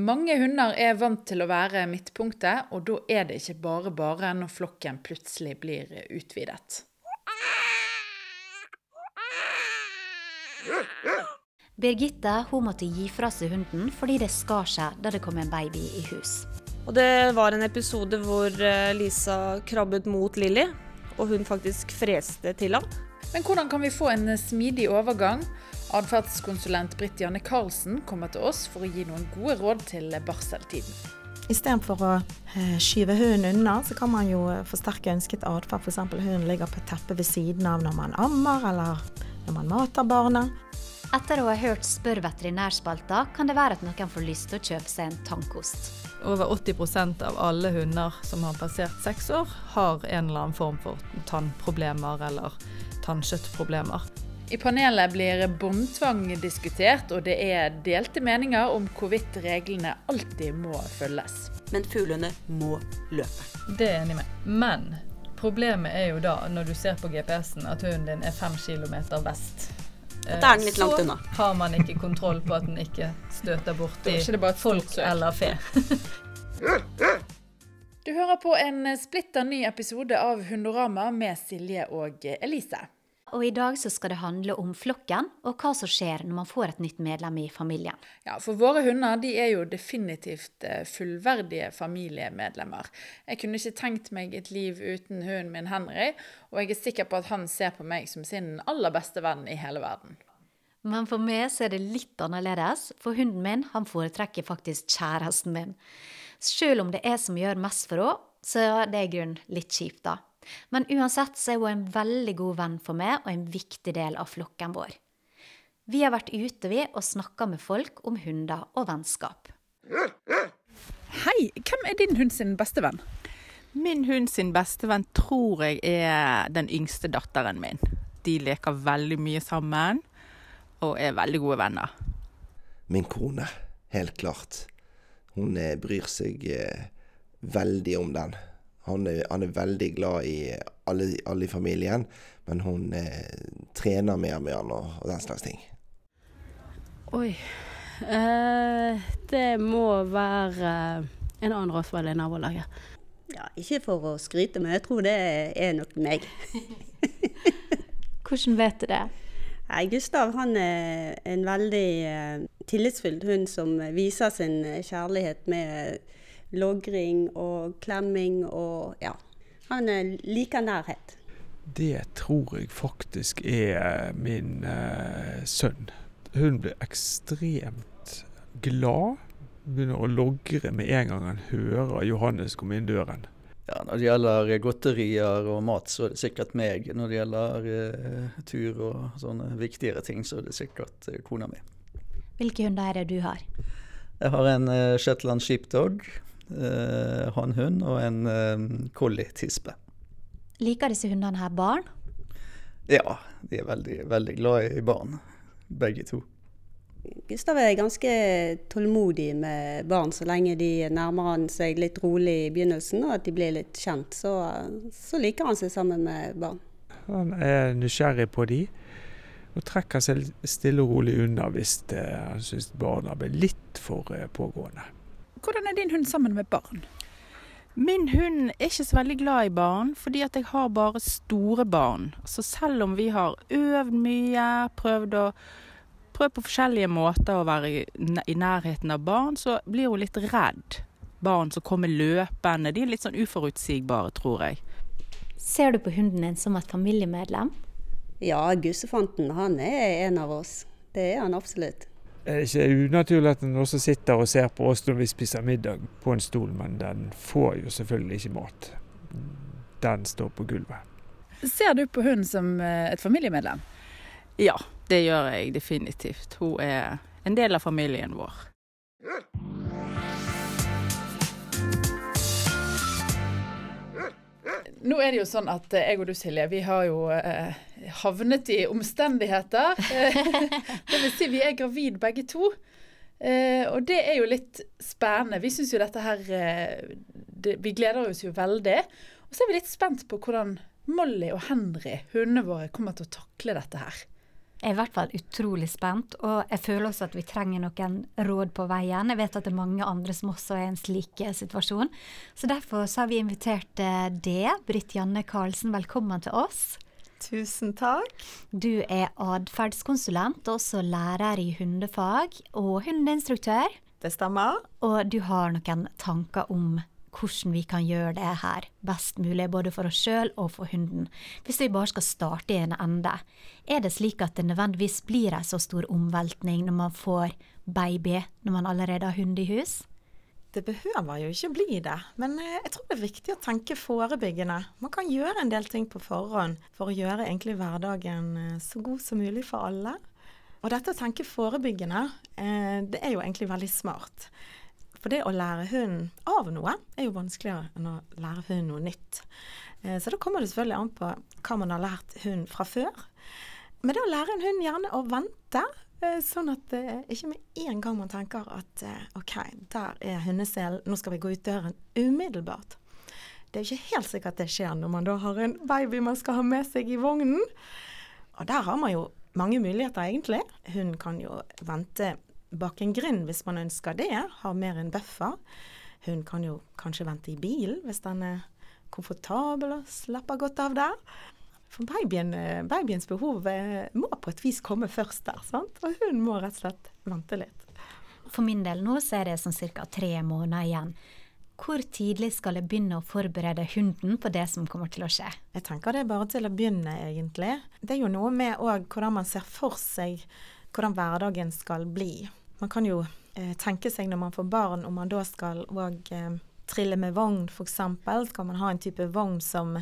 Mange hunder er vant til å være midtpunktet, og da er det ikke bare bare når flokken plutselig blir utvidet. Birgitte hun måtte gi fra seg hunden fordi det skar seg da det kom en baby i hus. Og det var en episode hvor eh, Lisa krabbet mot Lilly, og hun faktisk freste til ham. Men hvordan kan vi få en smidig overgang? Atferdskonsulent Britt Janne Karlsen kommer til oss for å gi noen gode råd til barseltiden. Istedenfor å eh, skyve hunden unna, så kan man jo forsterke ønsket atferd. F.eks. hunden ligger på teppet ved siden av når man ammer, eller når man mater barnet. Etter å ha hørt Spør veterinærspalta, kan det være at noen får lyst til å kjøpe seg en tannkost. Over 80% av alle hunder som har passert seks år, har en eller annen form for tannproblemer eller tannkjøttproblemer. I panelet blir båndtvang diskutert, og det er delte meninger om hvorvidt reglene alltid må følges. Men fuglene må løpe. Det er jeg enig med. Men problemet er jo da, når du ser på GPS-en, at hunden din er fem kilometer vest. Da er den litt langt unna. Så har man ikke kontroll på at den ikke støter borti folk eller fe. Du hører på en splitter ny episode av Hundorama med Silje og Elise. Og i dag så skal det handle om flokken, og hva som skjer når man får et nytt medlem i familien. Ja, For våre hunder de er jo definitivt eh, fullverdige familiemedlemmer. Jeg kunne ikke tenkt meg et liv uten hunden min Henry, og jeg er sikker på at han ser på meg som sin aller beste venn i hele verden. Men for meg så er det litt annerledes, for hunden min han foretrekker faktisk kjæresten min. Selv om det er som gjør mest for henne, så er det i grunnen litt kjipt, da. Men uansett så er hun en veldig god venn for meg og en viktig del av flokken vår. Vi har vært ute vi og snakka med folk om hunder og vennskap. Hei, hvem er din hund sin beste venn? Min hund sin bestevenn tror jeg er den yngste datteren min. De leker veldig mye sammen og er veldig gode venner. Min kone, helt klart. Hun eh, bryr seg eh, veldig om den. Han er, han er, veldig glad i alle, alle i familien, men hun eh, trener mer med han og, og, den slags ting. Oi. Eh, det må være en annen rottweiler i nabolaget. Ja, ikke for å skryte, men jeg tror det er nok meg. Hvordan vet du det? Nei, Gustav han er en veldig uh, tillitsfull hund som viser sin kjærlighet med logring og klemming og ja. Han uh, liker nærhet. Det tror jeg faktisk er min eh, sønn. Hun blir ekstremt glad. Begynner å logre med en gang han hører Johannes komme inn døren. Ja, Når det gjelder godterier og mat, så er det sikkert meg. Når det gjelder eh, tur og sånne viktigere ting, så er det sikkert eh, kona mi. Hvilke hunder er det du har? Jeg har en eh, Shetland sheepdog, eh, hannhund, og en eh, collie-tispe. Liker disse hundene her barn? Ja, de er veldig, veldig glad i barn, begge to. Gustav er ganske tålmodig med barn så lenge de nærmer han seg litt rolig i begynnelsen, og at de blir litt kjent. Så, så liker han seg sammen med barn. Han er nysgjerrig på de, og trekker seg stille og rolig unna hvis han syns barna blir litt for eh, pågående. Hvordan er din hund sammen med barn? Min hund er ikke så veldig glad i barn, fordi at jeg har bare store barn. Så selv om vi har øvd mye, prøvd å prøvd på forskjellige måter å være i nærheten av barn, så blir hun litt redd. Barn som kommer løpende. De er litt sånn uforutsigbare, tror jeg. Ser du på hunden din som et familiemedlem? Ja, gussefanten han er en av oss. Det er han absolutt. Er ikke unaturlig at den også sitter og ser på oss når vi spiser middag på en stol, men den får jo selvfølgelig ikke mat. Den står på gulvet. Ser du på hunden som eh, et familiemedlem? Ja, det gjør jeg definitivt. Hun er en del av familien vår. Nå er det jo sånn at jeg og du, Silje, vi har jo eh, havnet i omstendigheter. det vil si vi er gravid begge to. Eh, og det er jo litt spennende. Vi syns jo dette her eh, det, Vi gleder oss jo veldig. Og så er vi litt spent på hvordan Molly og Henry, hundene våre, kommer til å takle dette her. Er i hvert fall utrolig spent, og jeg føler også at vi trenger noen råd på veien. Jeg vet at det er mange andre som også er i en slik eh, situasjon. Så derfor så har vi invitert eh, deg, Britt Janne Karlsen, velkommen til oss. Tusen takk. Du er atferdskonsulent, også lærer i hundefag og hundeinstruktør. Det stemmer. Og du har noen tanker om hvordan vi kan gjøre det her best mulig, både for oss sjøl og for hunden. Hvis vi bare skal starte i en ende, er det slik at det nødvendigvis blir en så stor omveltning når man får baby når man allerede har hund i hus? Det behøver jo ikke bli det, men eh, jeg tror det er viktig å tenke forebyggende. Man kan gjøre en del ting på forhånd for å gjøre egentlig hverdagen eh, så god som mulig for alle. Og dette å tenke forebyggende, eh, det er jo egentlig veldig smart. For det å lære hunden av noe er jo vanskeligere enn å lære hunden noe nytt. Eh, så da kommer det selvfølgelig an på hva man har lært hunden fra før. Men det å lære en hund gjerne å vente, eh, sånn at det ikke med en gang man tenker at eh, OK, der er hundeselen, nå skal vi gå ut døren umiddelbart. Det er jo ikke helt sikkert det skjer når man da har en baby man skal ha med seg i vognen. Og der har man jo mange muligheter, egentlig. Hun kan jo vente bak en grind hvis man ønsker det, har mer en buffer. Hun kan jo kanskje vente i bilen hvis den er komfortabel og slapper godt av der. For babyen, eh, babyens behov eh, må på et vis komme først der, sant? og hun må rett og slett vente litt. For min del nå så er det sånn ca. tre måneder igjen. Hvor tidlig skal jeg begynne å forberede hunden på det som kommer til å skje? Jeg tenker det er bare til å begynne, egentlig. Det er jo noe med òg hvordan man ser for seg hvordan hverdagen skal bli. Man kan jo eh, tenke seg når man får barn, om man da skal òg eh, trille med vogn f.eks. Skal man ha en type vogn som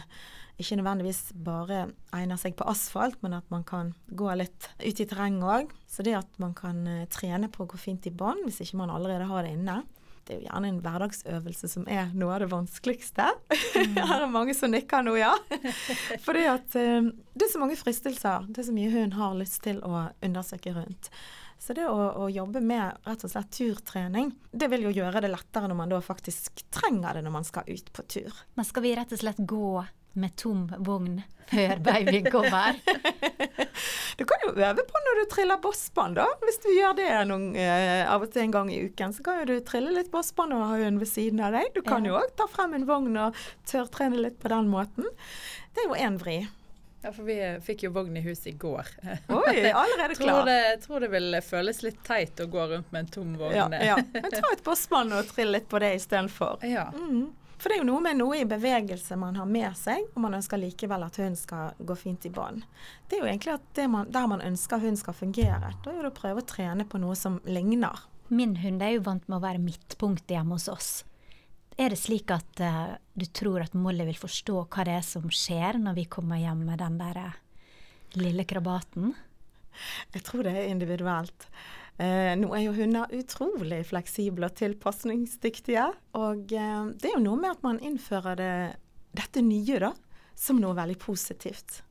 ikke nødvendigvis bare egner seg på asfalt, men at man kan gå litt ut i terrenget òg. Så det at man kan eh, trene på å gå fint i bånd hvis ikke man allerede har det inne. Det er jo gjerne en hverdagsøvelse som er noe av det vanskeligste. Mm. Her er mange som nikker nå, ja. Fordi at uh, det er så mange fristelser. Det er så mye hun har lyst til å undersøke rundt. Så det å, å, jobbe med rett og slett turtrening, det vil jo gjøre det lettere når man da faktisk trenger det når man skal ut på tur. Men skal vi rett og slett gå med tom vogn før babyen kommer? du kan jo øve på når du triller bossbånd, da. Hvis du gjør det noen, eh, av og til en gang i uken, så kan jo du trille litt bossbånd og ha hunden ved siden av deg. Du kan ja. jo òg ta frem en vogn og tørrtrene litt på den måten. Det er jo én vri. Ja, for vi fikk jo vogn i huset i går. Oi, allerede klar. tror, det, tror det vil føles litt teit å gå rundt med en tom vogn. Ja, ja. Men ta et bossmann og trille litt på det istedenfor. Ja. Mm. For det er jo noe med noe i bevegelse man har med seg, og man ønsker likevel at hun skal gå fint i bånd. Det er jo egentlig at man, der man ønsker hun skal fungere, da er det å prøve å trene på noe som ligner. Min hund er jo vant med å være midtpunktet hjemme hos oss. Er det slik at uh, du tror at Molly vil forstå hva det er som skjer når vi kommer hjem med den der uh, lille krabaten? Jeg tror det er individuelt. Eh, nå er jo hunder utrolig fleksible og tilpasningsdyktige. Og det er jo noe med at man innfører det, dette nye da, som noe veldig positivt.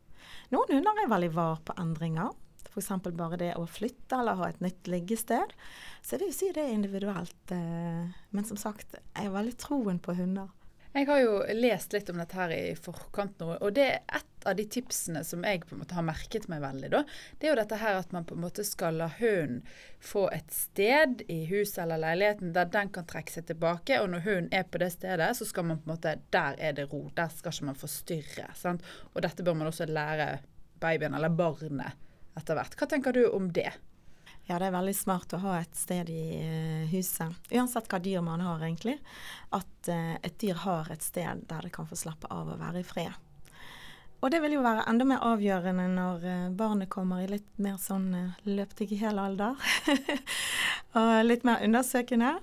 Noen hunder er veldig var på endringer. F.eks. bare det å flytte eller ha et nytt liggested. Så jeg vil si det er individuelt. Eh, men som sagt, jeg har veldig troen på hunder. Jeg har jo lest litt om dette her i forkant nå, og det er et av de tipsene som jeg på en måte har merket meg veldig, da. Det er jo dette her at man på en måte skal la hunden få et sted i huset eller leiligheten der den kan trekke seg tilbake, og når hunden er på det stedet, så skal man på en måte Der er det ro. Der skal ikke man forstyrre. Sant? Og dette bør man også lære babyen eller barnet etter hvert. Hva tenker du om det? Ja, det er veldig smart å ha et sted i uh, huset, uansett hva dyr man har, egentlig. At uh, et dyr har et sted der det kan få slappe av og være i fred. Og det vil jo være enda mer avgjørende når uh, barnet kommer i litt mer sånn løptig i hel alder. og litt mer undersøkende.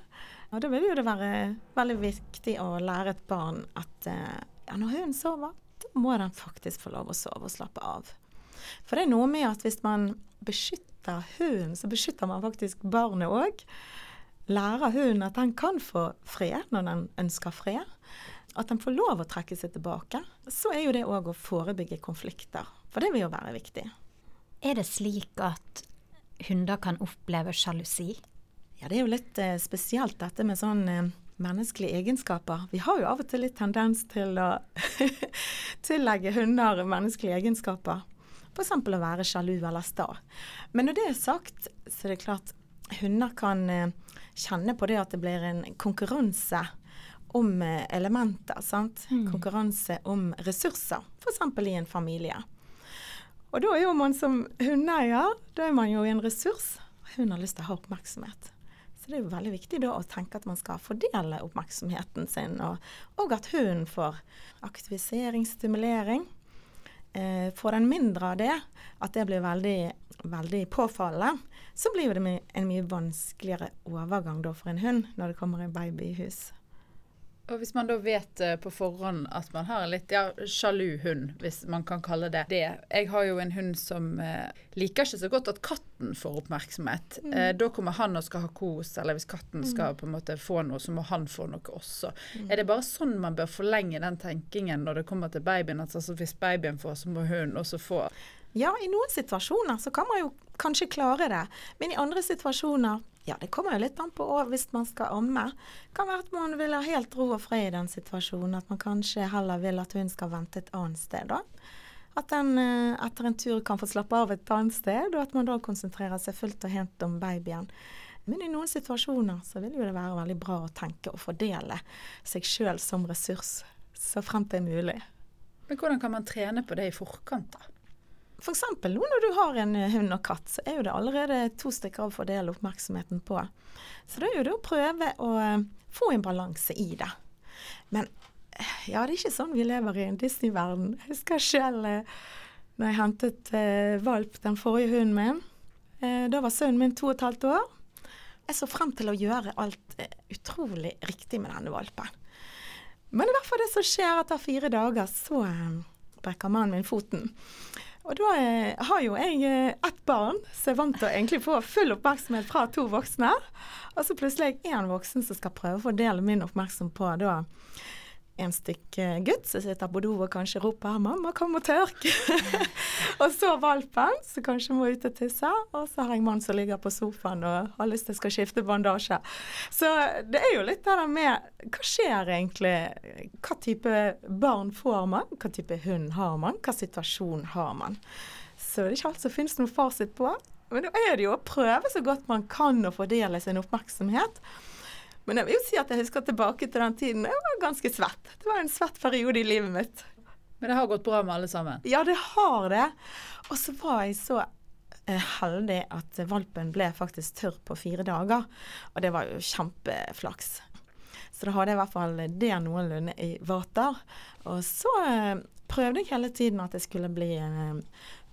Og da vil jo det være veldig viktig å lære et barn at ja, når hunden sover, da må den faktisk få lov å sove og slappe av. For det er noe med at hvis man beskytter hunden, så beskytter man faktisk barnet òg. Lærer hunden at den kan få fred når den ønsker fred. At den får lov å trekke seg tilbake. Så er jo det òg å forebygge konflikter. For det vil jo være viktig. Er det slik at hunder kan oppleve sjalusi? Ja, det er jo litt eh, spesielt dette med sånn eh, menneskelige egenskaper. Vi har jo av og til litt tendens til å tillegge hunder menneskelige egenskaper. F.eks. å være sjalu eller sta. Men når det er sagt, så er det klart hunder kan eh, kjenne på det at det blir en konkurranse om eh, elementer. sant? Konkurranse om ressurser, f.eks. i en familie. Og da er jo man som hundeeier, da er man jo en ressurs. Hun har lyst til å ha oppmerksomhet. Så det er jo veldig viktig da å tenke at man skal fordele oppmerksomheten sin, og, og at hunden får aktivisering, stimulering. Eh, får den mindre av det, at det blir veldig, veldig påfallende, så blir det en mye vanskeligere overgang for en hund når det kommer en babyhus. i hus. Og hvis man da vet eh, på forhånd at man har en litt ja, sjalu hund, hvis man kan kalle det det. Jeg har jo en hund som eh, liker ikke så godt at katten får oppmerksomhet. Mm. Eh, da kommer han og skal ha kos, eller hvis katten Mm. skal på en måte få noe, så må han få noe også. Mm. Er det bare sånn man bør forlenge den tenkingen når det kommer til babyen? At altså, hvis babyen får, så må hunden også få. Ja, i noen situasjoner så kan man jo kanskje klare det, men i andre situasjoner ja, det kommer jo litt an på òg hvis man skal amme. kan være at man vil ha helt ro og fred i den situasjonen. At man kanskje heller vil at hun skal vente et annet sted. da. At den eh, etter en tur kan få slappe av et annet sted, og at man da konsentrerer seg fullt og helt om babyen. Men i noen situasjoner så vil jo det være veldig bra å tenke og fordele seg sjøl som ressurs, så fremt det er mulig. Men hvordan kan man trene på det i forkant, da? F.eks. nå når du har en eh, hund og katt, så er jo det allerede to stykker å fordele oppmerksomheten på. Så da er jo det å prøve å eh, få en balanse i det. Men eh, ja, det er ikke sånn vi lever i en Disney-verden. Jeg husker selv når jeg hentet eh, valp, den forrige hunden min. Eh, da var sønnen min to og et halvt år. Jeg så frem til å gjøre alt eh, utrolig riktig med denne valpen. Men i hvert fall det som skjer etter fire dager, så brekker mannen min foten. Og da eh, har jo jeg eh, ett barn som er vant til å få full oppmerksomhet fra to voksne. Og så plutselig er jeg én voksen som skal prøve å fordele min oppmerksomhet på da en stykk eh, gutt som sitter på do og kanskje roper 'mamma, kom og tørk'. og så valpen som kanskje må ut og tisse. Og så har jeg en mann som ligger på sofaen og har lyst til å skifte bandasje. Så det er jo litt det der med hva skjer egentlig? Hva type barn får man? Hva type hund har man? Hva situasjon har man? Så det er ikke alt som finnes noen fasit på. Men da er det jo å prøve så godt man kan å fordele sin oppmerksomhet. Men jeg vil jo si at jeg husker tilbake til den tiden jeg var ganske svett. Det var en svett periode i livet mitt. Men det har gått bra med alle sammen? Ja, det har det. Og så var jeg så eh, heldig at valpen ble faktisk tørr på fire dager. Og det var jo kjempeflaks. Så da hadde jeg i hvert fall det noenlunde i vater. Og så eh, prøvde jeg hele tiden at det skulle bli en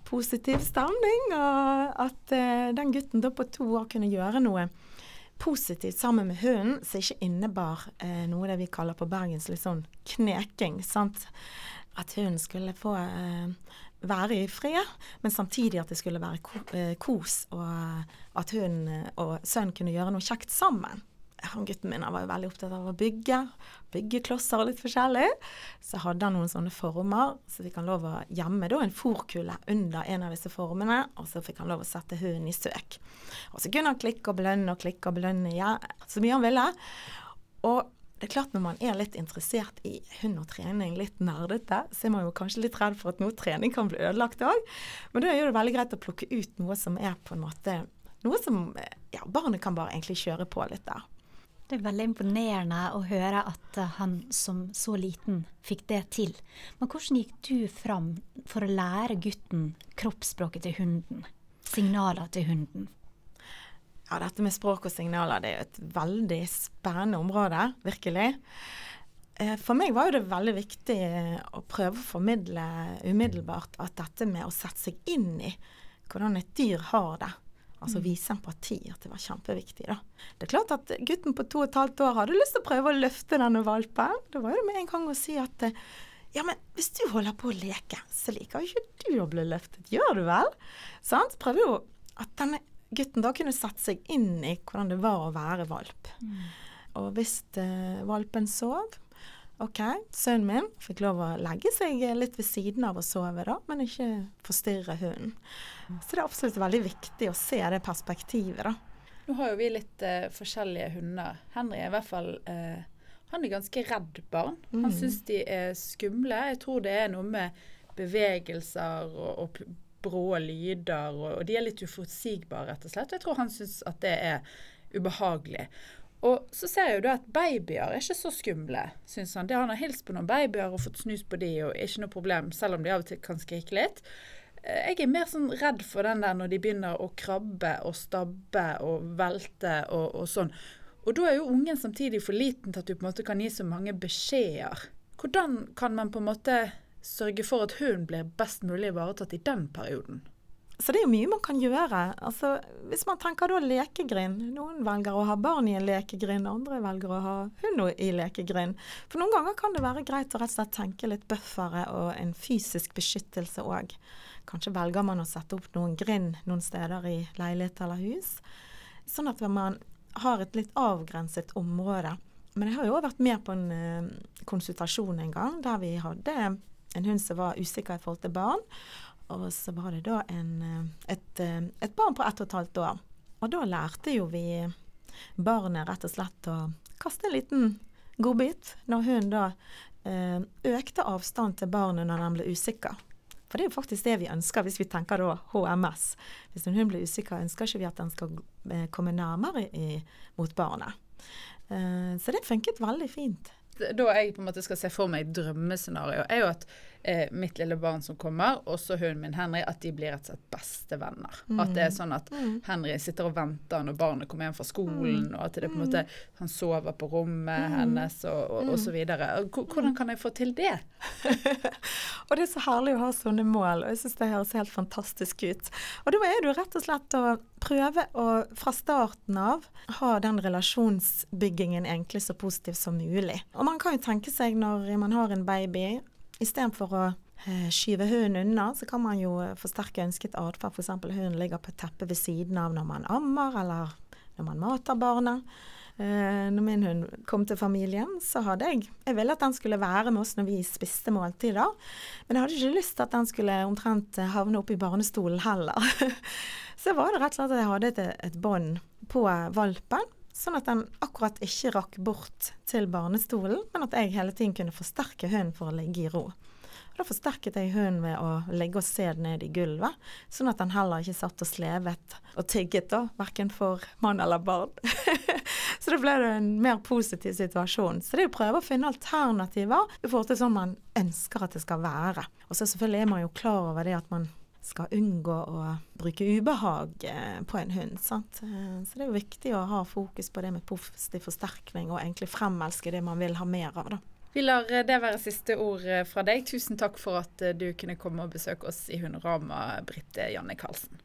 positiv stemning, og at eh, den gutten da på to år kunne gjøre noe positivt sammen med hunden, som ikke innebar eh, noe det vi kaller på bergens litt sånn kneking. sant? At hunden skulle få eh, være i fred, men samtidig at det skulle være ko eh, kos, og at hun eh, og sønnen kunne gjøre noe kjekt sammen. Han gutten min var jo veldig opptatt av å bygge. byggeklosser og litt forskjellig. Så hadde han noen sånne former, så fikk han lov å gjemme da en fòrkule under en av disse formene, og så fikk han lov å sette hunden i søk. Og så kunne han klikke og belønne og klikke og belønne ja, så mye han ville. Og det er klart når man er litt interessert i hund og trening, litt nerdete, så er man jo kanskje litt redd for at noe trening kan bli ødelagt òg. Men da er det veldig greit å plukke ut noe som er på en måte Noe som ja, barnet kan bare egentlig kjøre på litt der. Det er veldig imponerende å høre at eh, han som så liten fikk det til. Men hvordan gikk du fram for å lære gutten kroppsspråket til hunden? Signaler til hunden? Ja, dette med språk og signaler det er et veldig spennende område, virkelig. Eh, For meg var det veldig viktig eh, å prøve å formidle umiddelbart at dette med å sette seg inn i hvordan et dyr har det, altså Mm. vise empati, at det var kjempeviktig. da. Det er klart at gutten på to og et halvt år hadde lyst til å prøve å løfte denne valpen. Da var det med en gang å si at eh, ja, men hvis du holder på å leke, så liker jo ikke du å bli løftet, gjør du vel? Sant? Prøvde jo at denne gutten da kunne sette seg inn i hvordan det var å være valp. Og hvis eh, valpen sov OK, sønnen min fikk lov å legge seg litt ved siden av og sove, da, men ikke forstyrre hunden. Så det er absolutt veldig viktig å se det perspektivet, da. Nå har jo vi litt eh, forskjellige hunder. Henry er i hvert fall eh, Han er ganske redd barn. Han Mm. syns de er skumle. Jeg tror det er noe med bevegelser og, og brå lyder, og, og de er litt uforutsigbare, rett og slett. Jeg tror han syns at det er ubehagelig. Og så ser jeg jo da at babyer er ikke så skumle, syns han. Det Han har hilst på noen babyer og fått snus på de, og ikke noe problem, selv om de av og til kan skrike litt. Eh, Jeg er mer sånn redd for den der når de begynner å krabbe og stabbe og velte og, og sånn. Og da er jo ungen samtidig for liten til at du på en måte kan gi så mange beskjeder. Hvordan kan man på en måte sørge for at hun blir best mulig ivaretatt i den perioden? Så det er jo mye man kan gjøre. Altså, hvis man tenker da lekegrind. Noen velger å ha barn i en lekegrind, andre velger å ha hund i lekegrind. For noen ganger kan det være greit å rett og slett tenke litt buffere og en fysisk beskyttelse òg. Kanskje velger man å sette opp noen grind noen steder i leilighet eller hus. Sånn at man har et litt avgrenset område. Men jeg har jo òg vært med på en eh, konsultasjon en gang der vi hadde en hund som var usikker i forhold til barn. Og så var det da en, eh, et, eh, et barn på ett og et halvt år. Og da lærte jo vi barnet rett og slett å kaste en liten godbit når hun da eh, økte avstand til barnet når den ble usikker. For det er jo faktisk det vi ønsker hvis vi tenker da HMS. Hvis en hund blir usikker, ønsker ikke vi at den skal komme nærmere i, mot barnet. Så det funket veldig fint. Da jeg på en måte skal se for meg drømmescenario, er jo at eh, mitt lille barn som kommer, og så hunden min Henry, at de blir rett og slett bestevenner. Mm. At det er sånn at Mm. Henry sitter og venter når barnet kommer hjem fra skolen, Mm. og at det på en måte han sover på rommet Mm. hennes, og, og, og Mm. så videre. Hvor- Hvordan kan jeg få til det? Og det er så herlig å ha sånne mål, og jeg syns det høres helt fantastisk ut. Og da er det jo rett og slett å prøve å fra starten av ha den relasjonsbyggingen egentlig så positiv som mulig. Og man kan jo tenke seg når man har en baby, istedenfor å eh, skyve hunden unna, så kan man jo eh, forsterke ønsket atferd. F.eks. hunden ligger på teppet ved siden av når man ammer, eller når man mater barnet. Eh, når min hund kom til familien, så hadde jeg Jeg ville at den skulle være med oss når vi spiste måltider. Men jeg hadde ikke lyst til at den skulle omtrent havne oppe i barnestolen heller. så var det rett og slett at jeg hadde et, et bånd på valpen. Sånn at den akkurat ikke rakk bort til barnestolen, men at jeg hele tiden kunne forsterke hunden for å ligge i ro. Og da forsterket jeg hunden ved å legge og se den ned i gulvet, sånn at den heller ikke satt og slevet og tygget, da, verken for mann eller barn. så da ble det en mer positiv situasjon. Så det er å prøve å finne alternativer i forhold til sånn man ønsker at det skal være. Og så selvfølgelig er man jo klar over det at man skal unngå å bruke ubehag eh, på en hund. Sant? Eh, Så det er jo viktig å ha fokus på det med positiv forsterkning, og egentlig fremelske det man vil ha mer av. da. Vi lar eh, det være siste ord fra deg. Tusen takk for at du kunne komme og besøke oss i Hunderama, Britte Janne Karlsen.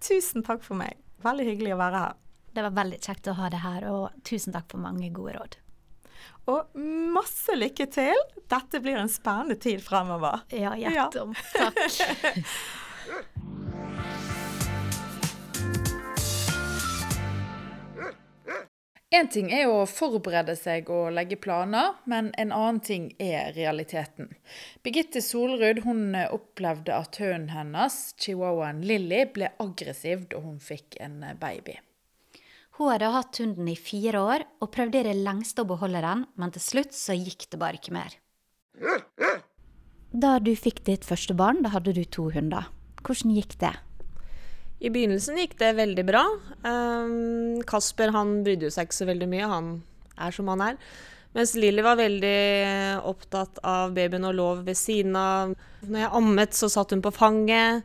Tusen takk for meg. Veldig hyggelig å være her. Det var veldig kjekt å ha deg her, og tusen takk for mange gode råd. Og masse lykke til. Dette blir en spennende tid fremover. Ja, hjertelig. Takk. En ting er å forberede seg og legge planer, men en annen ting er realiteten. Birgitte Solrud hun opplevde at hunden hennes, chihuahuaen Lilly, ble aggressiv da hun fikk en baby. Hun hadde hatt hunden i fire år og prøvde i det lengste å beholde den, men til slutt så gikk det bare ikke mer. Da du fikk ditt første barn, da hadde du to hunder. Hvordan gikk det? I begynnelsen gikk det veldig bra. Um, Kasper han brydde seg ikke så veldig mye, han er som han er. Mens Lilly var veldig opptatt av babyen og lov ved siden av. Når jeg ammet, så satt hun på fanget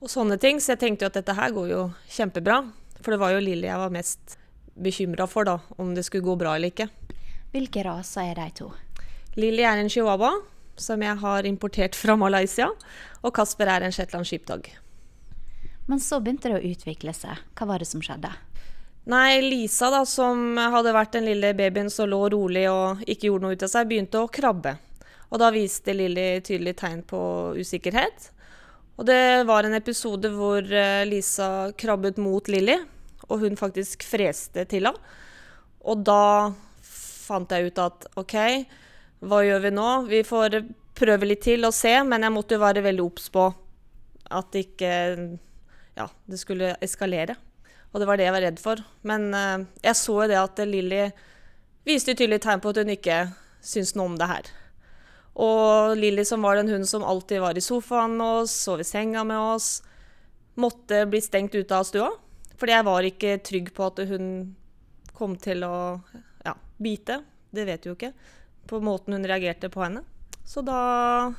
og sånne ting. Så jeg tenkte jo at dette her går jo kjempebra. For det var jo Lilly jeg var mest bekymra for, da, om det skulle gå bra eller ikke. Hvilke raser er de to? Lilly er en chihuahua som jeg har importert fra Malaysia. Og Kasper er en shetland sheepdog. Men så begynte det å utvikle seg. Hva var det som skjedde? Nei, Lisa, da, som hadde vært den lille babyen som lå rolig og ikke gjorde noe ut av seg, begynte å krabbe. Og da viste Lilly tydelig tegn på usikkerhet. Og det var en episode hvor eh, Lisa krabbet mot Lilly, og hun faktisk freste til henne. Og da fant jeg ut at OK, hva gjør vi nå? Vi får prøve litt til og se, men jeg måtte jo være veldig obs på at ikke ja, det skulle eskalere. Og det var det jeg var redd for. Men eh, jeg så jo det at Lilly viste tydelig tegn på at hun ikke syntes noe om det her. Og Lilly, som var den hunden som alltid var i sofaen med oss, sov i senga med oss, måtte bli stengt ute av stua. Fordi jeg var ikke trygg på at hun kom til å ja, bite. Det vet vi jo ikke. På måten hun reagerte på henne. Så da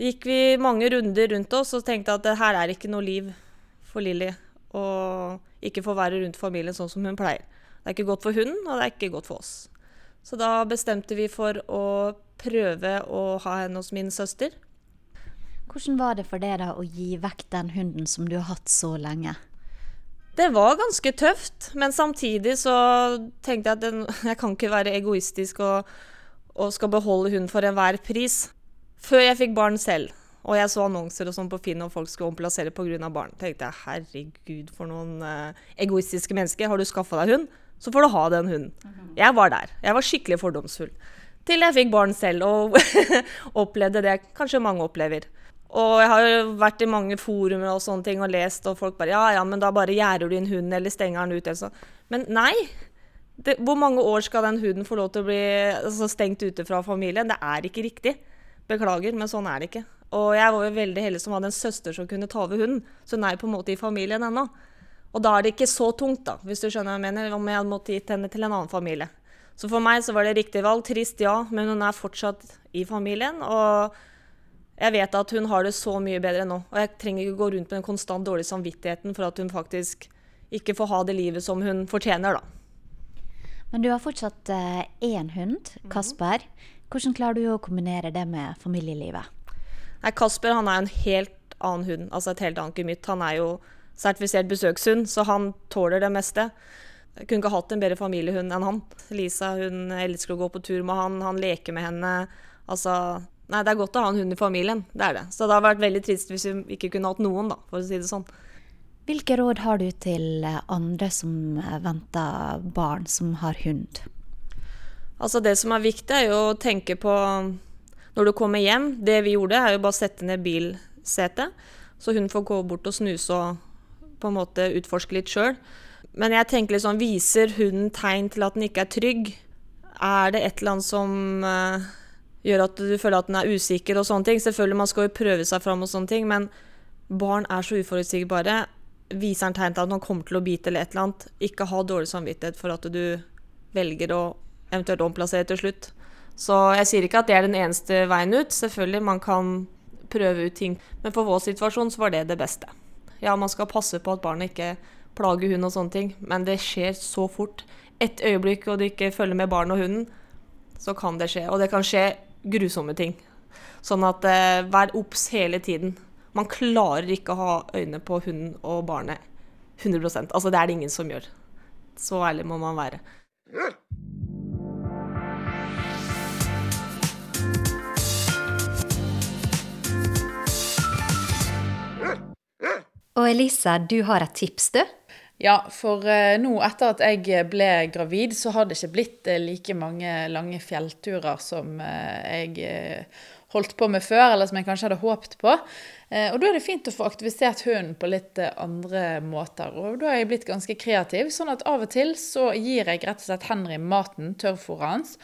gikk vi mange runder rundt oss og tenkte at her er ikke noe liv for Lilly. Og ikke få være rundt familien sånn som hun pleier. Det er ikke godt for hunden, og det er ikke godt for oss. Så da bestemte vi for å prøve å ha henne hos min søster. Hvordan var det for deg da å gi vekk den hunden som du har hatt så lenge? Det var ganske tøft, men samtidig så tenkte jeg at den, jeg kan ikke være egoistisk og, og skal beholde hunden for enhver pris. Før jeg fikk barn selv, og jeg så annonser og sånn på Finn og folk skulle omplassere pga. barn, tenkte jeg herregud, for noen uh, egoistiske mennesker. Har du skaffa deg hund, så får du ha den hunden. Jeg var der. Jeg var skikkelig fordomsfull. Til jeg fikk barn selv og opplevde det kanskje mange opplever. Og jeg har jo vært i mange forumer og sånne ting og lest, og folk bare Ja, ja, men da bare gjerder du inn hunden eller stenger den ut, eller sånn. Men nei. Det, hvor mange år skal den hunden få lov til å bli altså, stengt ute fra familien? Det er ikke riktig. Beklager, men sånn er det ikke. Og jeg var jo veldig heldig som hadde en søster som kunne ta over hunden, så hun er på en måte i familien ennå. Og da er det ikke så tungt, da, hvis du skjønner hva jeg mener, om jeg hadde måttet gitt henne til en annen familie. Så for meg så var det riktig valg. Trist, ja, men hun er fortsatt i familien. og jeg vet at hun har det så mye bedre nå. Og jeg trenger ikke gå rundt med den konstant dårlige samvittigheten for at hun faktisk ikke får ha det livet som hun fortjener, da. Men du har fortsatt eh, én hund, mhm. Kasper. Hvordan klarer du å kombinere det med familielivet? Nei, Kasper han er en helt annen hund, altså et helt annet gemytt. Han er jo sertifisert besøkshund, så han tåler det meste. Jeg kunne ikke hatt en bedre familiehund enn han. Lisa hun elsker å gå på tur med han, han leker med henne. Altså, Nei, det er godt å ha en hund i familien. Det er det. Så det hadde vært veldig trist hvis vi ikke kunne hatt noen, da, for å si det sånn. Hvilke råd har du til andre som venter barn som har hund? Altså Det som er viktig, er jo å tenke på når du kommer hjem. Det vi gjorde, er jo bare å sette ned bilsetet, så hun får gå bort og snuse og på en måte utforske litt sjøl. Men jeg tenker litt sånn, viser hunden tegn til at den ikke er trygg? Er det et eller annet som uh, gjør at du føler at den er usikker og sånne ting. Selvfølgelig, man skal jo prøve seg fram og sånne ting, men barn er så uforutsigbare. Viser han tegn til at han kommer til å bite eller et eller annet, ikke ha dårlig samvittighet for at du velger å eventuelt omplassere til slutt. Så jeg sier ikke at det er den eneste veien ut. Selvfølgelig, man kan prøve ut ting. Men for vår situasjon så var det det beste. Ja, man skal passe på at barnet ikke plager hund og sånne ting, men det skjer så fort. Et øyeblikk og du ikke følger med barnet og hunden, så kan det skje. Og det kan skje grusomme ting. Sånn at eh, vær obs hele tiden. Man klarer ikke å ha øyne på hunden og barnet 100 Altså, det er det ingen som gjør. Så ærlig må man være. Og Elisa, du har et tips, du? Ja, for eh, nå etter at jeg ble gravid, så har det ikke blitt eh, like mange lange fjellturer som eh, jeg eh, holdt på med før, eller som jeg kanskje hadde håpet på. Eh, og da er det fint å få aktivisert hunden på litt eh, andre måter. Og da har jeg blitt ganske kreativ, sånn at av og til så gir jeg rett og slett Henry maten, tørrfôret hans,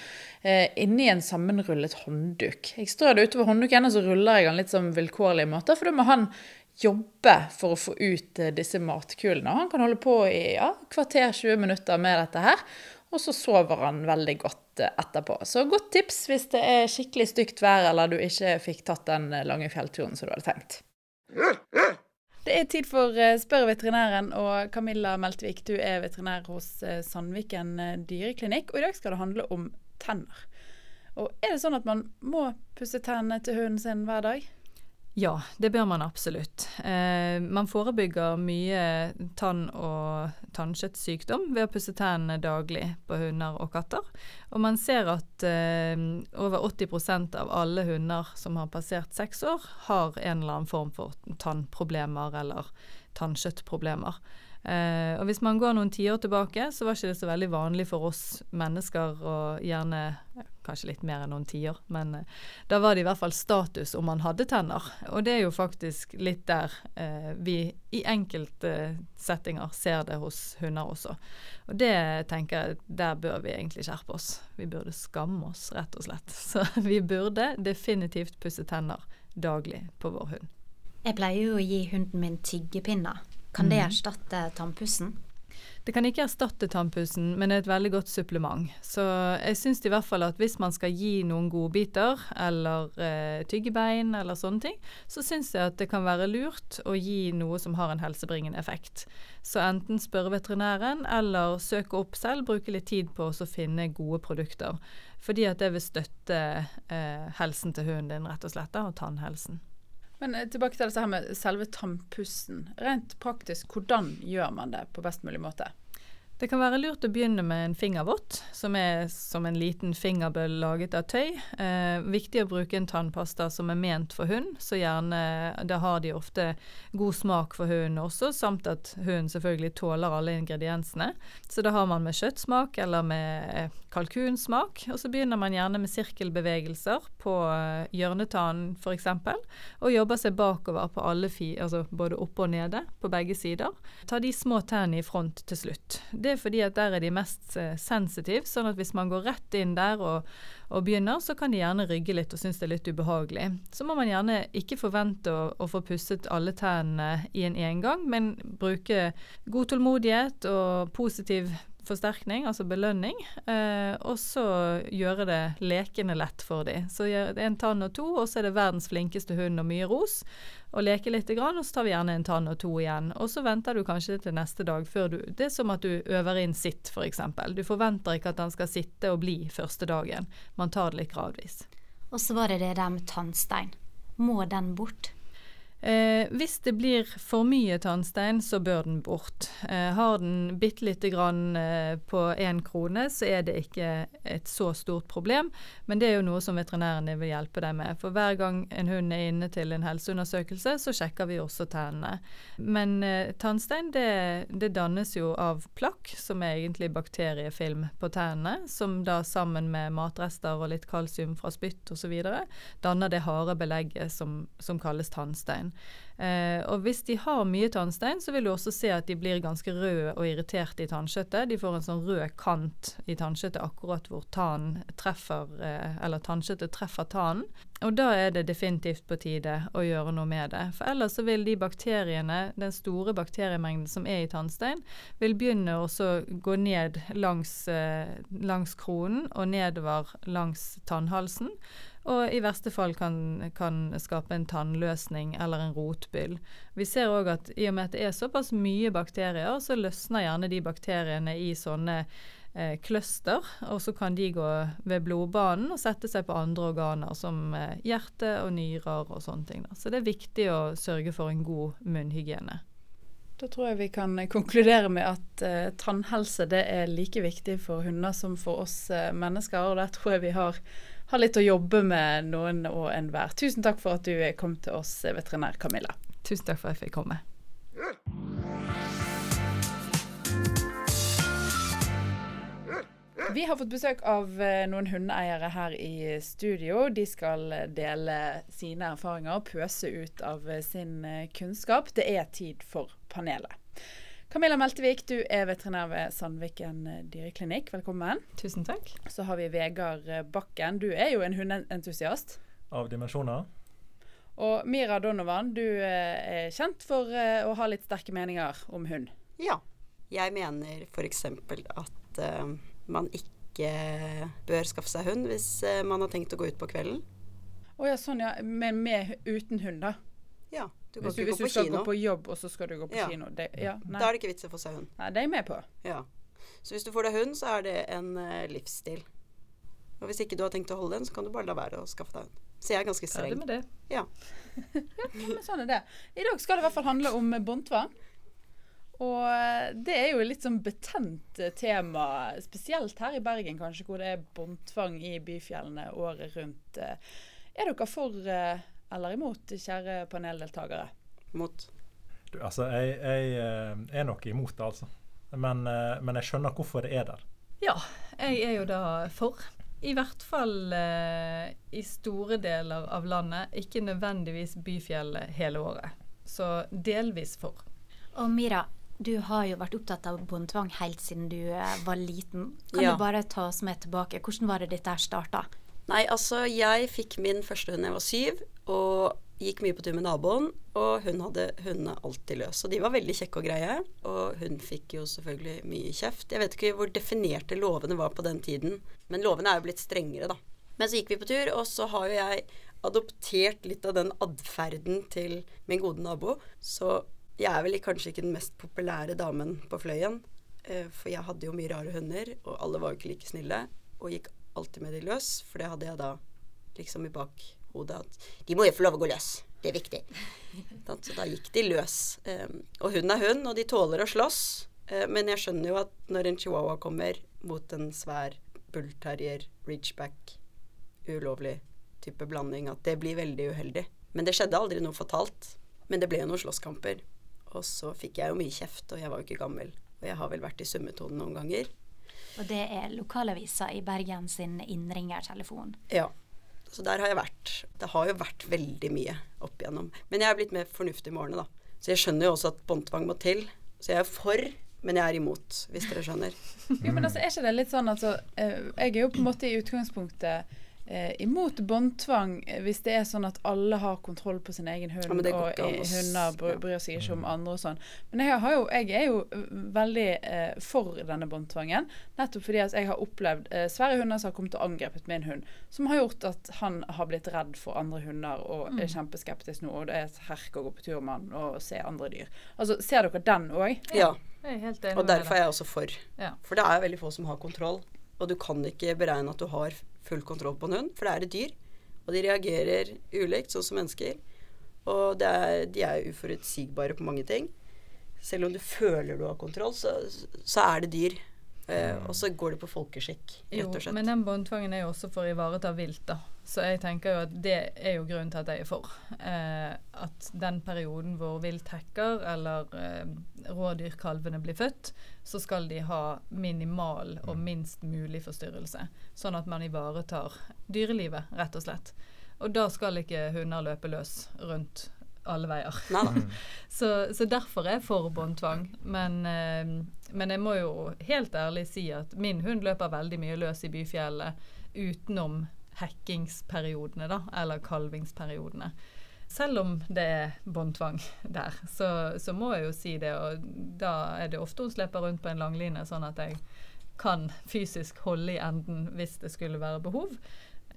inni en sammenrullet håndduk. Jeg strør det utover håndduken, og så ruller jeg den litt som vilkårlige måter, for da må han jobbe for å få ut eh, disse matkulene. Han kan holde på i ja, kvarter 20 minutter med dette her, og så sover han veldig godt eh, etterpå. Så godt tips hvis det er skikkelig stygt vær eller du ikke fikk tatt den eh, lange fjellturen som du hadde tenkt. Det er tid for Spør veterinæren, og Camilla Meltvik, du er veterinær hos Sandviken dyreklinikk. Og i dag skal det handle om tenner. Og er det sånn at man må pusse tennene til hunden sin hver dag? Ja, det bør man absolutt. Eh, man forebygger mye tann- og tannkjøttsykdom ved å pusse tennene daglig på hunder og katter. Og man ser at eh, over 80% av alle hunder som har passert seks år, har en eller annen form for tannproblemer eller tannkjøttproblemer. Eh, og hvis man går noen tiår tilbake, så var ikke det så veldig vanlig for oss mennesker å gjerne kanskje litt mer enn noen tiår, men eh, da var det i hvert fall status om man hadde tenner. Og det er jo faktisk litt der eh, vi i enkelte settinger ser det hos hunder også. Og det tenker jeg, der bør vi egentlig skjerpe oss. Vi burde skamme oss, rett og slett. Så vi burde definitivt pusse tenner daglig på vår hund. Jeg pleier jo å gi hunden min tyggepinner. Kan det Mhm. erstatte tannpussen? Det kan ikke erstatte tannpussen, men er et veldig godt supplement. Så jeg syns i hvert fall at hvis man skal gi noen godbiter, eller eh, tyggebein, eller sånne ting, så syns jeg at det kan være lurt å gi noe som har en helsebringende effekt. Så enten spørre veterinæren, eller søke opp selv, bruke litt tid på å finne gode produkter. Fordi at det vil støtte eh, helsen til hunden din, rett og slett, og tannhelsen. Men eh, tilbake til dette her med selve tannpussen. Rent praktisk, hvordan gjør man det på best mulig måte? Det kan være lurt å begynne med en fingervott, som er som en liten fingerbøll laget av tøy. Eh, viktig å bruke en tannpasta som er ment for hund, så gjerne Da har de ofte god smak for hunden også, samt at hunden selvfølgelig tåler alle ingrediensene. Så da har man med kjøttsmak eller med eh, kalkunsmak. Og så begynner man gjerne med sirkelbevegelser på eh, hjørnetannen f.eks. Og jobber seg bakover på alle fi, altså både oppe og nede på begge sider. Ta de små tennene i front til slutt. Det er fordi at der er de mest eh, sensitive, sånn at hvis man går rett inn der og, og begynner, så kan de gjerne rygge litt og synes det er litt ubehagelig. Så må man gjerne ikke forvente å, å få pusset alle tennene i en engang, men bruke god tålmodighet og positiv forsterkning, altså belønning, eh, og så gjøre det lekende lett for dem. Så en tann og to, og så er det verdens flinkeste hund og mye ros. Og leke litt, og så tar vi gjerne en tann og to igjen. Og så venter du kanskje til neste dag før du Det er som at du øver inn sitt, f.eks. Du forventer ikke at han skal sitte og bli første dagen. Man tar det litt gradvis. Og så var det det der med tannstein. Må den bort? Eh, hvis det blir for mye tannstein, så bør den bort. Eh, har den bitte lite grann eh, på én krone, så er det ikke et så stort problem. Men det er jo noe som veterinærene vil hjelpe deg med. For hver gang en hund er inne til en helseundersøkelse, så sjekker vi også tennene. Men eh, tannstein det, det dannes jo av plakk, som er egentlig bakteriefilm på tennene, som da sammen med matrester og litt kalsium fra spytt osv. danner det harde belegget som, som kalles tannstein. Eh, og hvis de har mye tannstein, så vil du også se at de blir ganske røde og irriterte i tannkjøttet. De får en sånn rød kant i tannkjøttet akkurat hvor tannen treffer, eh, eller tannkjøttet treffer tannen. Og da er det definitivt på tide å gjøre noe med det. For ellers så vil de bakteriene, den store bakteriemengden som er i tannstein, vil begynne å gå ned langs, eh, langs kronen og nedover langs tannhalsen. Og i verste fall kan, kan skape en tannløsning eller en rotbyll. Vi ser òg at i og med at det er såpass mye bakterier, så løsner gjerne de bakteriene i sånne eh, cluster, og så kan de gå ved blodbanen og sette seg på andre organer, som eh, hjerte og nyrer og sånne ting. Så det er viktig å sørge for en god munnhygiene. Da tror jeg vi kan konkludere med at eh, tannhelse er like viktig for hunder som for oss eh, mennesker, og der tror jeg vi har, har litt å jobbe med noen og enhver. Tusen takk for at du kom til oss, eh, veterinær Camilla. Tusen takk for at jeg fikk komme. Vi har fått besøk av eh, noen hundeeiere her i studio. De skal dele sine erfaringer og pøse ut av eh, sin eh, kunnskap. Det er tid for panelet. Camilla Meltevik, du er veterinær ved Sandviken dyreklinikk. Velkommen. Tusen takk. Så har vi Vegard Bakken. Du er jo en hundentusiast. Av dimensjoner. Og Mira Donovan, du er kjent for å ha litt sterke meninger om hund. Ja. Jeg mener f.eks. at uh, man ikke bør skaffe seg hund hvis uh, man har tenkt å gå ut på kvelden. Å ja, sånn ja. Men med, uten hund, da? Ja. Du hvis du, hvis gå du skal kino. gå på jobb, og så skal du gå på Ja. kino. Det, ja. Da er det ikke vits i å få seg hund. nei, det er jeg med på. Ja. Så hvis du får deg hund, så er det en uh, livsstil. Og hvis ikke du har tenkt å holde den, så kan du bare la være å skaffe deg hund. Så jeg er ganske streng. Ferdig med det. Ja. Ja, men sånn er det. I dag skal det i hvert fall handle om båndtvang. Og eh, det er jo et litt sånn betent eh, tema, spesielt her i Bergen kanskje, hvor det er båndtvang i byfjellene året rundt. Er dere for eller imot, kjære paneldeltakere? Mot. Du, altså, jeg, jeg eh, er nok imot det, altså. Men, eh, men jeg skjønner hvorfor det er der. Ja, jeg er jo da for. I hvert fall eh, i store deler av landet, ikke nødvendigvis byfjellet hele året. Så delvis for. Og Mira, du har jo vært opptatt av båndtvang helt siden du eh, var liten. Kan Ja. du bare ta oss med tilbake? Hvordan var det dette starta? Nei, altså jeg fikk min første hund da jeg var syv, og gikk mye på tur med naboen. Og hun hadde hundene alltid løs. Og de var veldig kjekke og greie. Og hun fikk jo selvfølgelig mye kjeft. Jeg vet ikke hvor definerte lovene var på den tiden, men lovene er jo blitt strengere, da. Men så gikk vi på tur, og så har jo jeg adoptert litt av den atferden til min gode nabo. Så jeg er vel kanskje ikke den mest populære damen på Fløyen. eh, For jeg hadde jo mye rare hunder, og alle var jo ikke like snille. Og gikk alltid med de løs, for det hadde jeg da liksom i bakhodet at de må jo få lov å gå løs. Det er viktig. Så da gikk de løs. Um, og hund er hund, og de tåler å slåss. Eh, men jeg skjønner jo at når en chihuahua kommer mot en svær bullterrier, ridgeback, ulovlig type blanding, at det blir veldig uheldig. Men det skjedde aldri noe fatalt. Men det ble jo noen slåsskamper. Og så fikk jeg jo mye kjeft, og jeg var jo ikke gammel. Og jeg har vel vært i summetonen noen ganger. Og det er lokalavisa i Bergen sin innringertelefon. Ja. Så der har jeg vært. Det har jo vært veldig mye opp igjennom. Men jeg er blitt mer fornuftig med årene, da. Så jeg skjønner jo også at båndtvang må til. Så jeg er for, men jeg er imot, hvis dere skjønner. Jo, men altså, er ikke det litt sånn altså, Jeg er jo på en måte i utgangspunktet eh, imot båndtvang eh, hvis det er sånn at alle har kontroll på sin egen hund, Ja, og hunder bry- bryr seg ikke om andre og sånn. Men jeg, har jo, jeg er jo eh, veldig eh, for denne båndtvangen, nettopp fordi at jeg har opplevd eh, svære hunder som har kommet og angrepet min hund, som har gjort at han har blitt redd for andre hunder og Mm. er kjempeskeptisk nå, og det er et herk å gå på tur med han og se andre dyr. Altså, Ser dere den òg? Ja. Enig Og derfor er jeg også for. Ja. For det er veldig få som har kontroll. Og du kan ikke beregne at du har full kontroll på en hund, for det er et dyr. Og de reagerer ulikt, sånn som mennesker. Og er, de er uforutsigbare på mange ting. Selv om du føler du har kontroll, så, så er det dyr. Eh, og så går det på folkeskikk, rett og slett. men den båndtvangen er jo også for å ivareta vilt, da. Så jeg tenker jo at det er jo grunnen til at jeg er for. Uh, at den perioden hvor vilt hekker, eller eh, rådyrkalvene blir født, så skal de ha minimal og minst mulig forstyrrelse. Sånn at man ivaretar dyrelivet, rett og slett. Og da skal ikke hunder løpe løs rundt alle veier. så, så derfor er jeg for båndtvang. Men, eh, men jeg må jo helt ærlig si at min hund løper veldig mye løs i byfjellet utenom hekkingsperiodene, da, eller kalvingsperiodene. Selv om det er båndtvang der, så, så må jeg jo si det. Og da er det ofte hun slipper rundt på en langline, sånn at jeg kan fysisk holde i enden hvis det skulle være behov.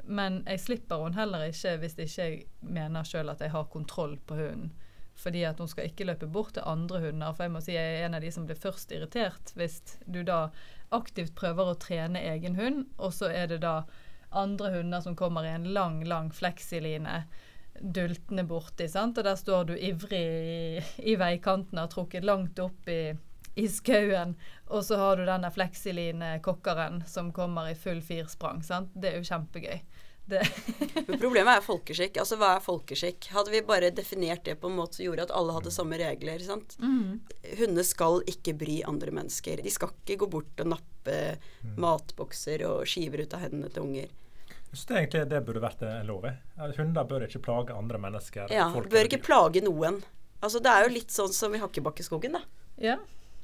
Men jeg slipper hun heller ikke hvis ikke jeg mener sjøl at jeg har kontroll på hunden. Fordi at hun skal ikke løpe bort til andre hunder. For jeg må si jeg er en av de som blir først irritert hvis du da aktivt prøver å trene egen hund, og så er det da andre hunder som kommer i en lang, lang fleksiline dultende borti, sant? og der står du ivrig i, i veikanten og har trukket langt opp i, i skauen, og så har du denne fleksiline-kokkeren som kommer i full firsprang. Sant? Det er jo kjempegøy. Det. Men problemet er folkeskikk. Altså hva er folkeskikk? Hadde vi bare definert det på en måte som gjorde at alle hadde samme regler, sant. Mm. Hunder skal ikke bry andre mennesker. De skal ikke gå bort og nappe matbokser og skiver ut av hendene til unger. Jeg synes egentlig det burde vært en lov. Hunder bør ikke plage andre mennesker. Ja, bør ikke plage noen. Altså Det er jo litt sånn som i Hakkebakkeskogen, da. Ja.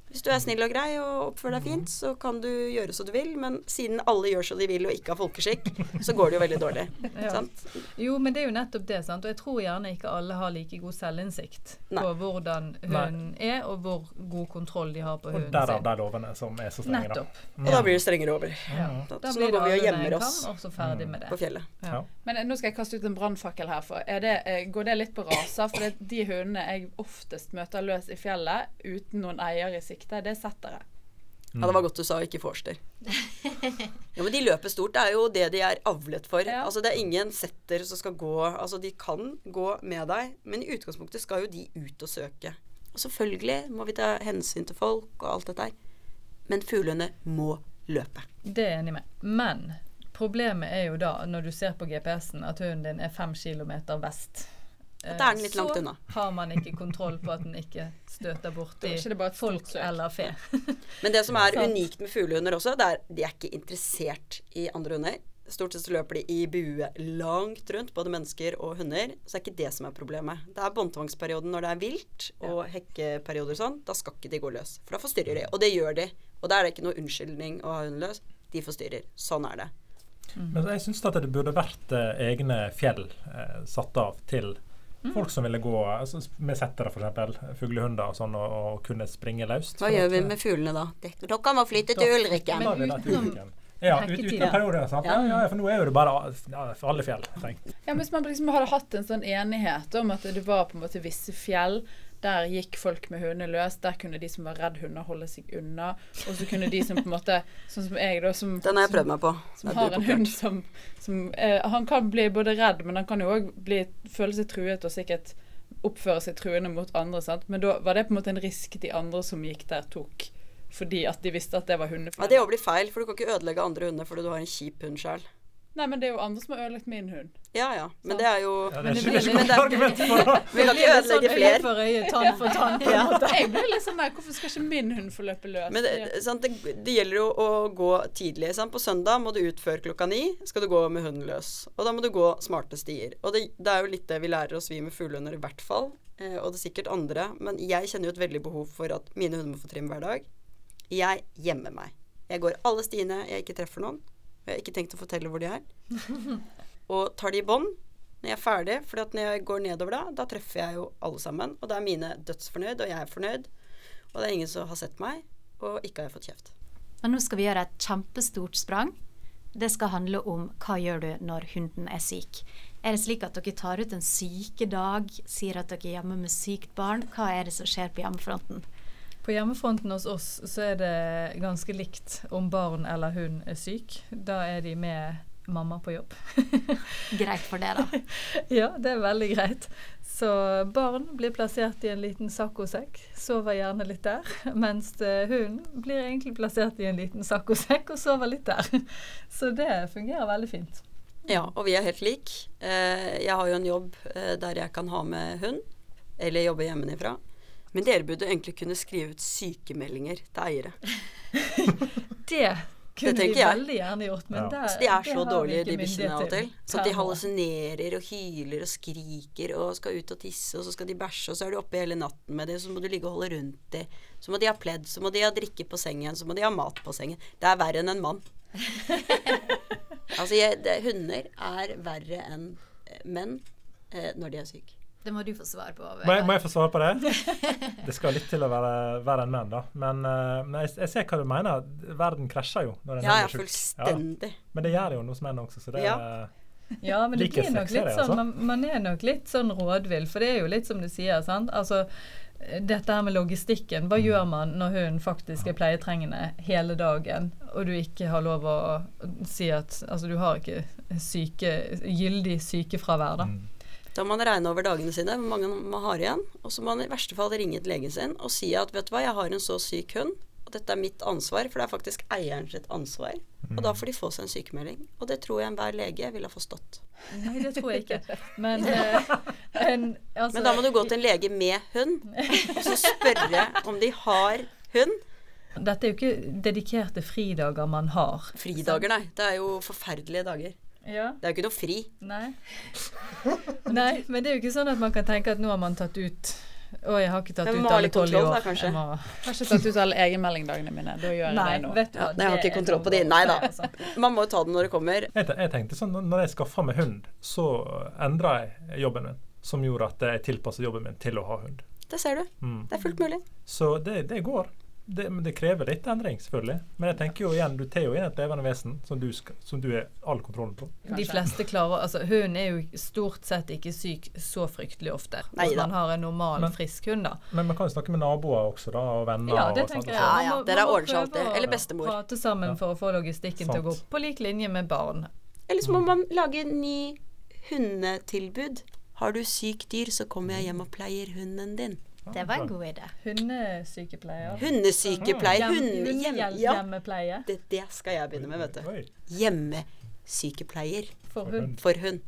Hvis du er snill og grei og oppfører deg fint, så kan du gjøre som du vil. Men siden alle gjør som de vil og ikke har folkeskikk, så går det jo veldig dårlig. Ja. Sant? Jo, men det er jo nettopp det. sant? Og jeg tror gjerne ikke alle har like god selvinnsikt Nei. på hvordan hunden er, og hvor god kontroll de har på Og sin. derav sin. de lovene som er så strenge. da. Nettopp. Og da blir det strengere over. Ja. Så Da nå går vi og gjemmer oss kam, ferdig med det. på fjellet. Ja. Men eh, nå skal jeg kaste ut en brannfakkel her. For er det, eh, går det litt på raser? For det, de hundene jeg oftest møter løs i fjellet uten noen eier i sikte, det er settere. Ja, det var godt du sa ikke forster. Ja, men de løper stort. Det er jo det de er avlet for. Altså, det er ingen setter som skal gå Altså, de kan gå med deg, men i utgangspunktet skal jo de ut og søke. Og selvfølgelig må vi ta hensyn til folk og alt dette her. Men fuglene må løpe. Det er jeg enig med. Men problemet er jo da, når du ser på GPS-en, at hunden din er fem kilometer vest. At er den litt Eh, langt så har man ikke kontroll på at den ikke støter borti det folk eller fe. Men det som er unikt med fuglehunder også, det er de er ikke interessert i andre hunder. Stort sett så løper de i bue langt rundt, både mennesker og hunder. Så er ikke det som er problemet. Det er båndtvangsperioden når det er vilt, og hekkeperioder og sånn. Da skal ikke de gå løs. For da forstyrrer de. Og det gjør de. Og da er det ikke noe unnskyldning å ha hunden løs. De forstyrrer. Sånn er det. Men jeg syns at det burde vært eh, egne fjell eh, satt av til folk som ville gå altså, med settere, f.eks. Fuglehunder og sånn, og, og kunne springe løst. Hva gjør vi med fuglene da? Dere må flytte til. Da til Ja, ut, uten perioder. Sant? Ja, ja, for nå er jo det bare ja, for alle fjell. tenk. Ja, Hvis man liksom hadde hatt en sånn enighet om at det var på en måte visse fjell der gikk folk med hundene løs. Der kunne de som var redd hunder, holde seg unna. Og så kunne de som på en måte Sånn som jeg, da, som, Den har jeg prøvd meg på. som har en hund som, som eh, Han kan bli både redd, men han kan jo òg føle seg truet og sikkert oppføre seg truende mot andre. Sant? Men da var det på en måte en risk de andre som gikk der, tok. Fordi at de visste at det var Ja, hundefelle. det òg blir feil, for du kan ikke ødelegge andre hunder fordi du har en kjip hund sjøl. Nei, men det er jo andre som har ødelagt min hund. Ja ja, men det er jo Ja, det er ikke noe argument for det. Vi kan ikke ødelegge Øye flere. for øye, tann for tann. på Ja. måte. Jeg blir litt sånn der, Hvorfor skal ikke min hund få løpe løs? Men det, sant, det, det gjelder jo å gå tidlig. Sant? På søndag må du ut før klokka ni. Skal du gå med hunden løs. Og da må du gå smarte stier. Og det, det er jo litt det vi lærer oss, vi med fuglehunder i hvert fall. Eh, og det er sikkert andre. Men jeg kjenner jo et veldig behov for at mine hunder må få trim hver dag. Jeg gjemmer meg. Jeg går alle stiene jeg ikke treffer noen. Jeg har ikke tenkt å fortelle hvor de er. Og tar de i bånd når jeg er ferdig. For når jeg går nedover da, da treffer jeg jo alle sammen. Og da er mine dødsfornøyd, og jeg er fornøyd. Og det er ingen som har sett meg, og ikke har jeg fått kjeft. Men nå skal vi gjøre et kjempestort sprang. Det skal handle om hva gjør du når hunden er syk. Er det slik at dere tar ut en sykedag, sier at dere er hjemme med sykt barn? Hva er det som skjer på hjemmefronten? På hjemmefronten hos oss så er det ganske likt om barn eller hund er syk. Da er de med mamma på jobb. Greit for det, da. ja, det er veldig greit. Så barn blir plassert i en liten saccosekk, sover gjerne litt der. Mens hun blir egentlig plassert i en liten saccosekk og sover litt der. Så det fungerer veldig fint. Ja, og vi er helt lik. Eh, jeg har jo en jobb eh, der jeg kan ha med hund, eller jobbe hjemmefra. Men dere burde egentlig kunne skrive ut sykemeldinger til eiere. Det kunne vi jeg. veldig gjerne gjort, men Ja. det, Så de er det så har vi dårlige, ikke de bikkjene av og myndighet til. Så at de hallusinerer og hyler og skriker og skal ut og tisse, og så skal de bæsje, og så er de oppe hele natten med dem, så må du ligge og holde rundt dem. Så må de ha pledd, så må de ha drikke på sengen, så må de ha mat på sengen. Det er verre enn en mann. altså, jeg, det, hunder er verre enn eh, menn eh, når de er syke. Det må du få svar på. Må jeg, må jeg få svare på det? Det skal litt til å være verre enn menn, da. Men, eh, men jeg, jeg ser hva du mener. Verden krasjer jo når en Ja, ja, er sjuk. fullstendig. Men det gjør det jo hos menn også, så det Ja. Ja, men det blir nok litt sånn, altså? man, man er nok litt sånn rådvill, for det er jo litt som du sier, sant. Altså, dette her med logistikken, hva gjør man når hun faktisk er pleietrengende hele dagen, og du ikke har lov å si at Altså, du har ikke syke, gyldig sykefravær, da. Da må man regne over dagene sine, hvor mange man har igjen. Og så må man i verste fall ringe til legen sin og si at vet du hva, jeg har en så syk hund, og dette er mitt ansvar, for det er faktisk eieren sitt ansvar. Og da får de få seg en sykemelding. Og det tror jeg enhver lege ville ha forstått. Nei, det tror jeg ikke. Men, eh, en, altså, Men da må du gå til en lege med hund, og så spørre om de har hund. Dette er jo ikke dedikerte fridager man har. Fridager, nei. Det er jo forferdelige dager. Ja. Det er jo ikke noe fri. Nei. Nei, men det er jo ikke sånn at man kan tenke at nå har man tatt ut Å, jeg har ikke tatt ut alle tolv i år. da, kanskje. Jeg må... Jeg har ikke tatt ut alle egenmeldingdagene mine. Da gjør jeg Nei, det nå. vet du Ja, jeg har ikke kontroll på de. Nei da. altså. Man må jo ta det når det kommer. Jeg, jeg tenkte sånn, når jeg skaffa meg hund, så endra jeg jobben min. Som gjorde at jeg tilpassa jobben min til å ha hund. Det ser du. Mm. Det er fullt mulig. Så det, det går. Det, men det krever litt endring, selvfølgelig. Men jeg tenker jo igjen, du tar jo inn et levende vesen som du, skal, som du er all kontrollen på. De fleste klarer altså Hunden er jo stort sett ikke syk så fryktelig ofte. Nei Hvis man har en normal, Men- frisk hund, da. Men man kan jo snakke med naboer også, da, og venner. Ja, det og tenker sånt. jeg. Ja, ja, dere ordner seg alltid. Eller bestemor. Prate sammen for å få logistikken til å gå på lik linje med barn. Eller så må man lage ny hundetilbud. Har du sykt dyr, så kommer jeg hjem og pleier hunden din. Det var en god idé. Hundesykepleier. Hundesykepleier. Hunde, hjem, Hjemmepleie det, det skal jeg begynne med, vet du. Hjemmesykepleier for hund. for hund.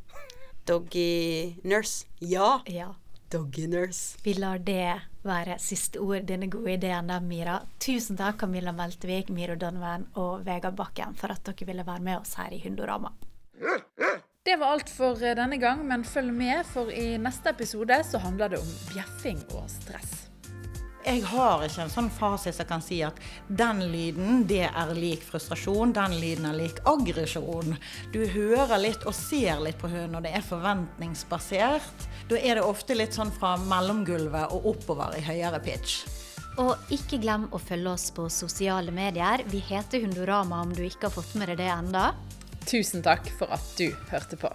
Doggy nurse. Ja, Ja. doggy nurse. Vi lar det være siste ord, denne gode ideen der, Mira. Tusen takk, Camilla Meltevik, Miro Donovan og Vegard Bakken, for at dere ville være med oss her i Hundorama. Det var alt for eh, denne gang, men følg med, for i neste episode så handler det om bjeffing og stress. Jeg har ikke en sånn fasit som kan si at den lyden det er lik frustrasjon, den lyden er lik aggresjon. Du hører litt og ser litt på hunden, og det er forventningsbasert. Da er det ofte litt sånn fra mellomgulvet og oppover i høyere pitch. Og ikke glem å følge oss på sosiale medier. Vi heter Hundorama om du ikke har fått med deg det enda. Tusen takk for at du hørte på.